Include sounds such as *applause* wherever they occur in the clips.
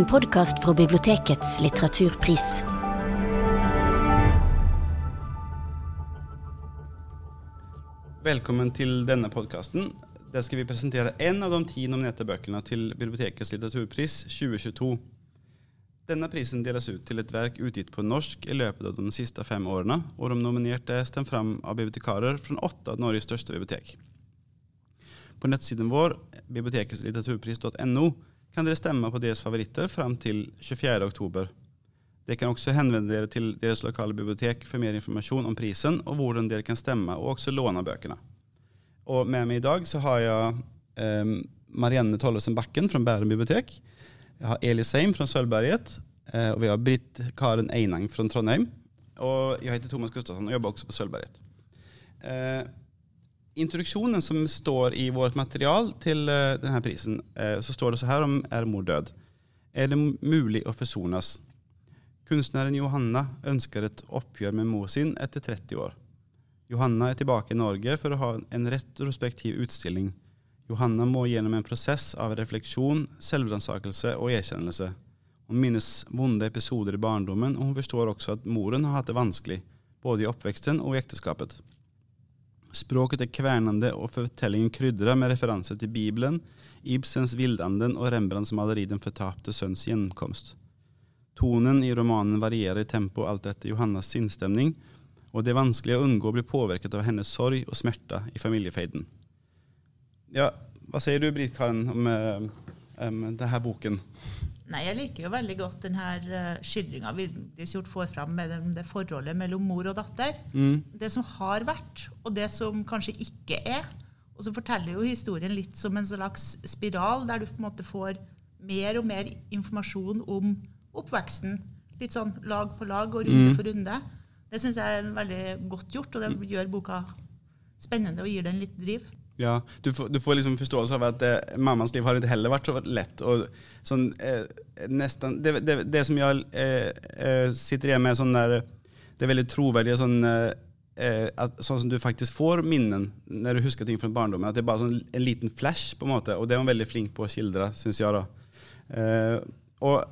En podkast fra bibliotekets litteraturpris. Velkommen til denne podkasten. Der skal vi presentere en av de ti nominerte bøkene til Bibliotekets litteraturpris 2022. Denne prisen deles ut til et verk utgitt på norsk i løpet av de siste fem årene, og de nominerte er stemt fram av bibliotekarer fra åtte av Norges største bibliotek. På nettsiden vår, biblioteketslitteraturpris.no, kan dere stemme på deres favoritter fram til 24. oktober. Dere kan også henvende dere til deres lokale bibliotek for mer informasjon om prisen og hvordan dere kan stemme og også låne bøkene. Og med meg i dag så har jeg eh, Marianne Tollesen Bakken fra Bærum bibliotek. Jeg har Eli Seim fra Sølvberget. Eh, og vi har Britt Karen Einang fra Trondheim. Og jeg heter Thomas Gustafsson og jobber også på Sølvberget. Eh, introduksjonen som står i vårt material til uh, denne prisen, uh, så står det så her om er mor død. Er det mulig å forsones? Kunstneren Johanna ønsker et oppgjør med mor sin etter 30 år. Johanna er tilbake i Norge for å ha en retrospektiv utstilling. Johanna må gjennom en prosess av refleksjon, selvransakelse og erkjennelse. Hun minnes vonde episoder i barndommen, og hun forstår også at moren har hatt det vanskelig, både i oppveksten og i ekteskapet. Språket er kvernende og fortellingen krydrer med referanser til Bibelen, Ibsens Vildanden og Rembrandts maleri Den fortapte sønns gjenkomst. Tonen i romanen varierer i tempo alt etter Johannas sinnsstemning, og det er vanskelig å unngå å bli påvirket av hennes sorg og smerte i familiefeiden. Ja, hva sier du, Britt-Karen, om um, um, denne boken? Nei, Jeg liker jo veldig godt denne uh, skildringa Vigdis Hjorth får fram med det, det, forholdet mellom mor og datter. Mm. Det som har vært, og det som kanskje ikke er. Og så forteller jo historien litt som en slags spiral, der du på en måte får mer og mer informasjon om oppveksten. Litt sånn lag på lag og runde mm. for runde. Det syns jeg er veldig godt gjort, og det mm. gjør boka spennende og gir den litt driv. Ja, du får, du får liksom forståelse av at eh, mammas liv har ikke heller vært så lett. Og sånn, eh, nesten, det, det, det, som jeg eh, eh sitter igjen med, sånn der, det er veldig troverdige sånn, eh, eh, at, sånn som du faktisk får minnen når du husker ting fra barndommen. At det er bare sånn, en liten flash, på en måte. Og det er hun veldig flink på å skildre, syns jeg. da. og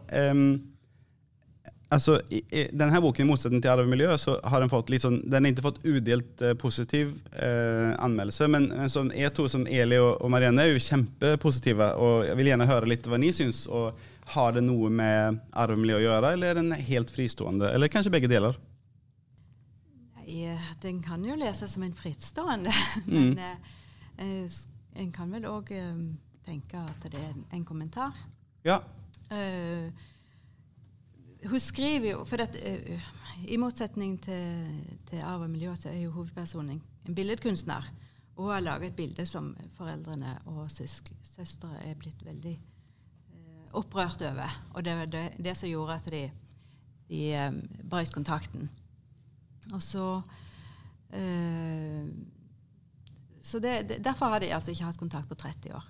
Altså, i, i, denne boken, i motsetning til Arv og miljø, så har den fått litt sånn Den har ikke fått udelt eh, positiv eh, anmeldelse, men, sånn, jeg to som Eli og, og, Marianne er jo kjempepositive, og jeg vil gjerne høre litt hva dere syns. Og har det noe med arv og miljø å gjøre, eller er den helt fristående? Eller kanskje begge deler? Nei, den kan jo leses som en frittstående, *laughs* men mm. eh, en kan vel òg eh, tenke at det er en, en kommentar. Ja. Uh, hun skriver jo For det, uh, i motsetning til, til Arv og miljø, så er jo hovedpersonen en billedkunstner. Og hun har laget et bilde som foreldrene og søstre er blitt veldig uh, opprørt over. Og det var det, det, som gjorde at de, de um, brøt kontakten. Og så uh, Så det, derfor har de altså ikke hatt kontakt på 30 år.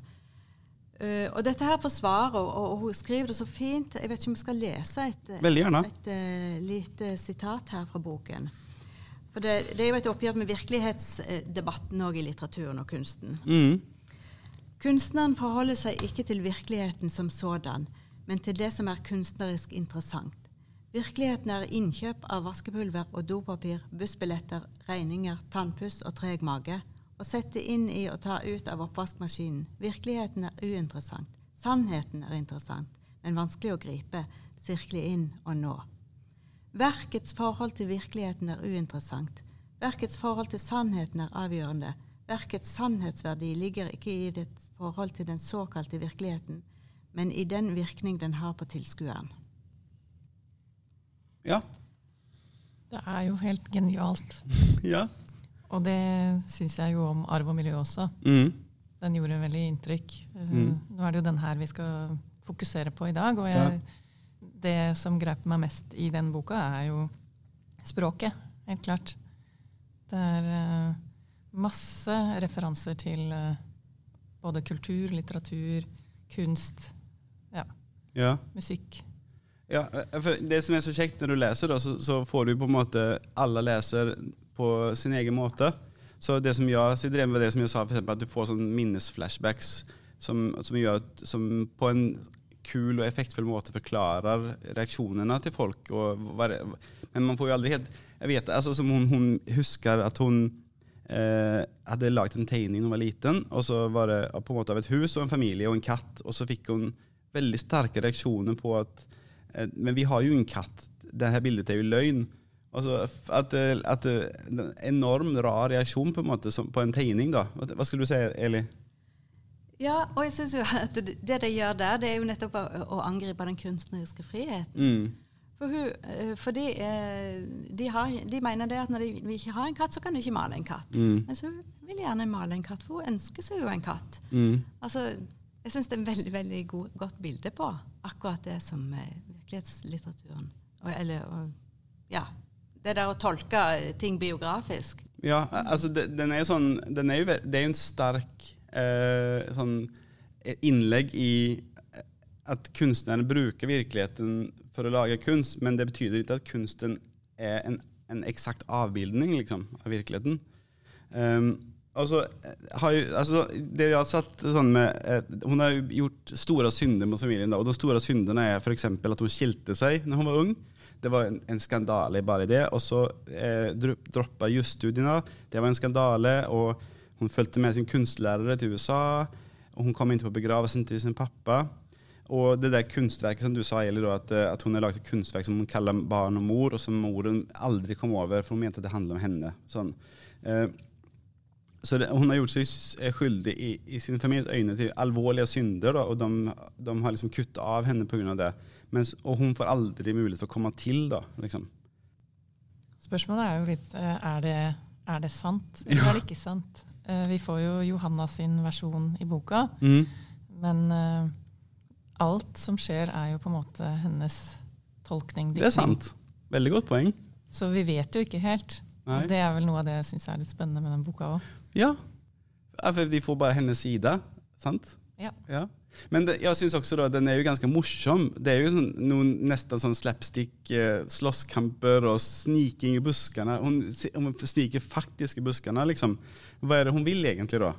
Uh, og dette her forsvarer og, og, hun skriver det så fint. Jeg vet ikke om vi skal lese et, et, et uh, lite sitat her fra boken. For det, det, er jo et oppgjør med virkelighetsdebatten òg i litteraturen og kunsten. Mm. Kunstneren forholder seg ikke til virkeligheten som sådan, men til det som er kunstnerisk interessant. Virkeligheten er innkjøp av vaskepulver og dopapir, bussbilletter, regninger, tannpuss og treg mage å sette inn i og ta ut av oppvaskmaskinen. Virkeligheten er uinteressant. Sannheten er interessant, men vanskelig å gripe, sirkle inn og nå. Verkets forhold til virkeligheten er uinteressant. Verkets forhold til sannheten er avgjørende. Verkets sannhetsverdi ligger ikke i dets forhold til den såkalte virkeligheten, men i den virkning den har på tilskueren. Ja. Det er jo helt genialt. *laughs* ja. Og det syns jeg jo om arv og miljø også. Mm. Den gjorde veldig inntrykk. Eh, mm. Nå er det jo den her vi skal fokusere på i dag. Og jeg, ja. det som greiper meg mest i den boka, er jo språket. Helt klart. Det er uh, masse referanser til uh, både kultur, litteratur, kunst, ja, ja. musikk. Ja, for Det som er så kjekt når du leser, da, så, så får du på en måte Alle leser på sin egen måte. Så det som jeg sitter igjen med det som jeg sa, for eksempel, at du får sånn minnesflashbacks som, som, gjør som på en kul og effektfull måte forklarer reaksjonene til folk. Og, men man får jo aldri helt Jeg vet altså, som hun, hun husker at hun eh, hadde lagd en tegning da hun var liten, og så var det på en måte av et hus og en familie og en katt, og så fikk hun veldig sterke reaksjoner på at eh, Men vi har jo en katt. Dette bildet er jo løgn. Altså, at, eh, at, en enorm rar reaksjon på en måte som, på en tegning. da. Hva skulle du si, Eli? Ja, og jeg synes jo at det de gjør der, det er jo nettopp å, å angripe den kunstneriske friheten. Mm. For hun, eh, fordi eh, de, har, de, mener det at når de ikke har en katt, så kan de ikke male en katt. Mm. Men så vil gjerne male en katt, for hun ønsker seg jo en katt. Mm. Altså, jeg syns det er et veldig veldig god, godt bilde på akkurat det som er virkelighetslitteraturen. Og, eller, og, ja, det der å tolke ting biografisk. Ja, altså det, den er jo sånn er jo, Det er jo en sterk eh, sånn innlegg i at kunstneren bruker virkeligheten for å lage kunst, men det betyr ikke at kunsten er en, en eksakt avbildning liksom, av virkeligheten. Um, altså, jo, altså, det jeg har satt sånn med, eh, Hun har gjort store synder mot familien, da, og de store syndene er f.eks. at hun skilte seg når hun var ung. Det var en, en skandale bare det. Og så eh, droppa jusstudiene. Det var en skandale. Og hun fulgte med sin kunstlærer til USA. Og hun kom inn på begravelsen til sin pappa. Og det der kunstverket som du sa, Eli, at, eh, at, hun har laget et kunstverk som hun kaller 'Barn og mor', og som moren aldri kom over, for hun mente at det handlet om henne. Sånn. Eh, så det, hun har gjort seg skyldig i, i sin families øyne til alvorlige synder, da, og de, de, har liksom kutta av henne pga. det. Mens, og hun får aldri mulighet for å komme til. da, liksom. Spørsmålet er jo litt eh, er det, er det sant eller ja. er det ikke sant? Eh, vi får jo Johanna sin versjon i boka, mm. men uh, alt som skjer, er jo på en måte hennes tolkning. Diktning. Det er sant. Veldig godt poeng. Så vi vet jo ikke helt. Nei. Det er vel noe av det jeg syns er litt spennende med den boka òg. Ja, for de får bare hennes side. Sant? Ja. ja. Men det, jeg syns også da, den er jo ganske morsom. Det er jo sånn, noen nesten sånn slapstick, eh, slåsskamper og sniking i buskene. Hun, hun sniker faktisk i buskene, liksom. Hva er det hun vil egentlig, da?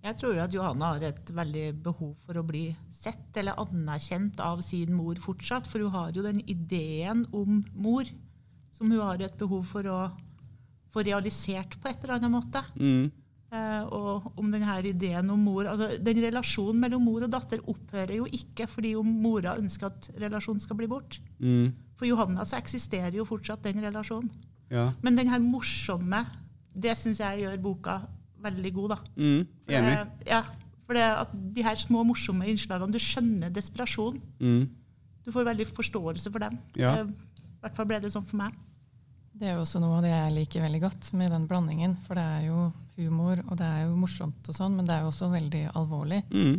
Jeg tror at Johanna har et veldig behov for å bli sett eller anerkjent av sin mor fortsatt. For hun har jo den ideen om mor som hun har et behov for å få realisert på et eller annet måte. Mm. Uh, og om denne ideen om mor altså Den relasjonen mellom mor og datter opphører jo ikke fordi om mora ønsker at relasjonen skal bli bort. Mm. For Johanna så eksisterer jo fortsatt den relasjonen. Ja. Men den her morsomme, det syns jeg gjør boka veldig god. da. Mm. Enig. Uh, ja, for det at de her små morsomme innslagene, du skjønner desperasjon. Mm. Du får veldig forståelse for dem. Ja. I hvert fall ble det sånn for meg. Det er jo også noe av det jeg liker veldig godt med den blandingen. For det er jo humor, og det er jo morsomt, og sånn, men det er jo også veldig alvorlig. Mm.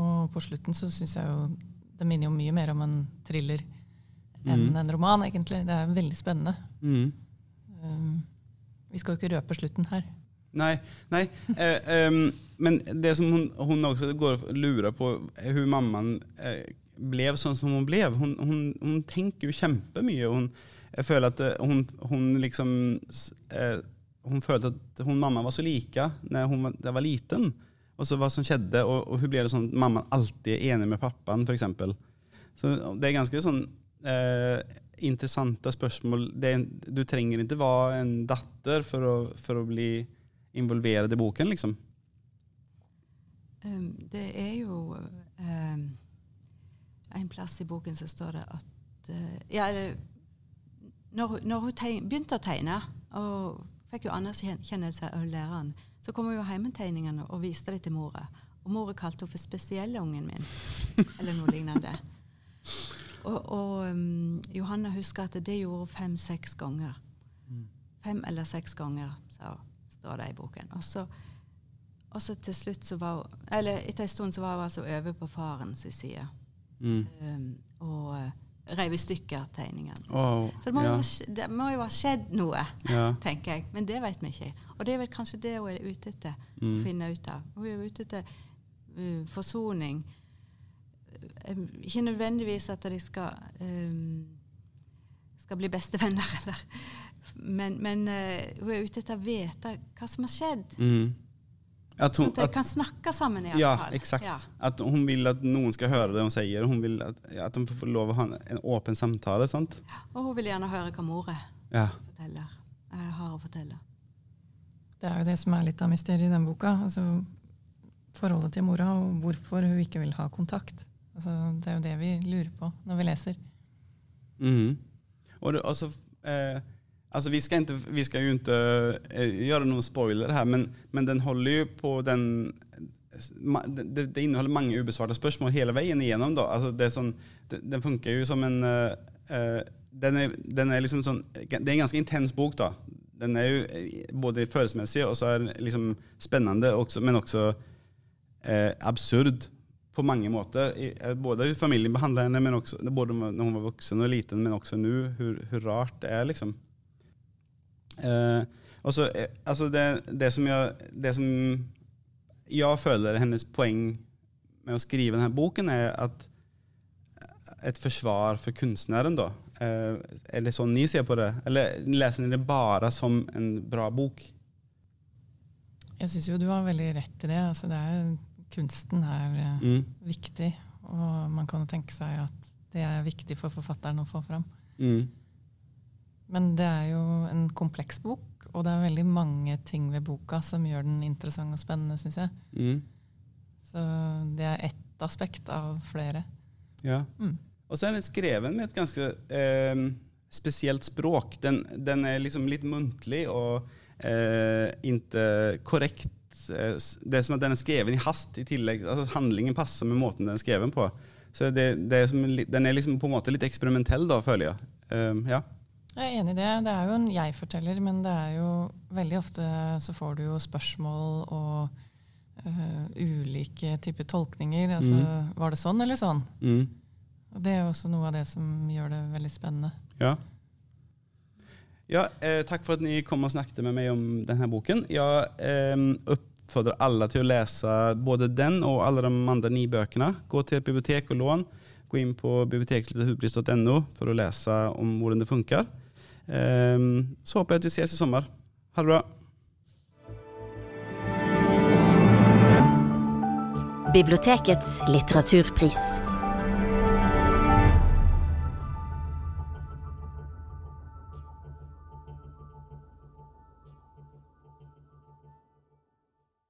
Og på slutten så syns jeg jo det minner jo mye mer om en thriller enn mm. en roman, egentlig. Det er veldig spennende. Mm. Um, vi skal jo ikke røpe slutten her. Nei. nei. Eh, um, men det som hun, hun, også går og lurer på, er hvordan mammaen eh, ble sånn som hun ble. Hun, hun, hun tenker jo kjempemye. Hun, jeg føler at eh, hun, hun liksom eh, Hun følte at hun mamma var så like når hun var, var liten. Og så hva som skjedde, og, og hun det sånn at mammaen alltid er enig med pappaen, f.eks. Så det er ganske sånn eh, interessante spørsmål. Det, du trenger ikke være en datter for å, for å bli involvert i boken, liksom. Um, det er jo um, En plass i boken så står det at uh, Ja, når, når hun tegne, begynte å tegne, og fikk jo anerkjennelse av læreren, så kom hun jo hjem med tegningene og viste dem til mora. Og mora kalte henne for 'spesielle ungen min, eller noe lignende. Og, og um, Johanna husker at det gjorde hun fem-seks ganger. Fem eller seks ganger, så står det i boken. Og så, og så til slutt så var hun Eller etter en stund så var hun altså over på farens side. Mm. Um, og rev i stykker tegningene. Oh, så det må, ja. jo, det må, jo, ha skjedd noe, ja. tenker jeg. Men det vet vi ikke. Og det er vel kanskje det hun er ute etter mm. å finne ut av. Hun er ute etter uh, forsoning. Um, ikke nødvendigvis at de skal, um, skal bli bestevenner, *laughs* eller Men, men uh, hun er ute etter å vite hva som har skjedd. Mm. At sånn at de kan snakke sammen, Ja, iallfall. exakt. Ja. At hun vil at noen skal høre det hun sier. Hun vil at, at de får lov å ha en, en åpen samtale. sant? Og hun vil gjerne høre hva mora Ja. forteller, har å fortelle. Det er jo det som er litt av mysteriet i den boka. altså Forholdet til mora og hvorfor hun ikke vil ha kontakt. Altså, det er jo det vi lurer på når vi leser. Mm. Og det, altså, eh, alltså vi, ska inte, vi ska ju inte eh, göra någon spoiler här, men, men den håller ju på den... Det, det inneholder mange ubesvarte spørsmål hele veien igjennom. Da. Altså sånn, den funker jo som en eh, den, er, den er liksom sånn, Det er en ganske intens bok. da. Den er jo både følelsesmessig og så er liksom spennende, også, men også eh, absurd på mange måter. Både hur familien behandler henne, men også, både når hun var voksen og liten, men også nå, hvor rart det er. liksom. Eh, også, eh, altså det, det, som jeg, det som jeg føler er hennes poeng med å skrive denne boken, er at et forsvar for kunstneren, da. Uh, er det sånn ni ser på det? Eller leser ni det bare som en bra bok? Jeg syns jo du har veldig rett i det. altså det er, Kunsten er Mm. viktig, og man kan jo tenke seg at det er viktig for forfatteren å få fram. Mm. Men det er jo en kompleks bok, og det er veldig mange ting ved boka som gjør den interessant og spennende, syns jeg. Mm. Så det er ett aspekt av flere. Ja. Mm. Og så er den skrevet med et ganske eh, spesielt språk. Den, den er liksom litt muntlig og eh, ikke korrekt. Eh, Det er som at den er skrevet i hast i tillegg. Altså Handlingen passer med måten den er skrevet på. Så det, det er som, Den er liksom på en måte litt eksperimentell, da, føler jeg. Eh, ja. Jeg er enig i det. Det er jo en jeg-forteller, men det er jo veldig ofte så får du jo spørsmål og eh, ulike typer tolkninger. Altså, Var det sånn eller sånn? Mm. Og Det er jo også noe av det som gjør det veldig spennende. Ja. Ja, eh, takk for at ni kom og snakket med meg om denne boken. Jeg eh, oppfordrer alle til å lese både den og alle de andre ni bøkene. Gå til et bibliotek og lån. Gå inn på bibliotekslitteraturpris.no for å lese om hvordan det funker. Eh, så håper jeg at vi ses i sommer. Ha det bra. Bibliotekets litteraturpris.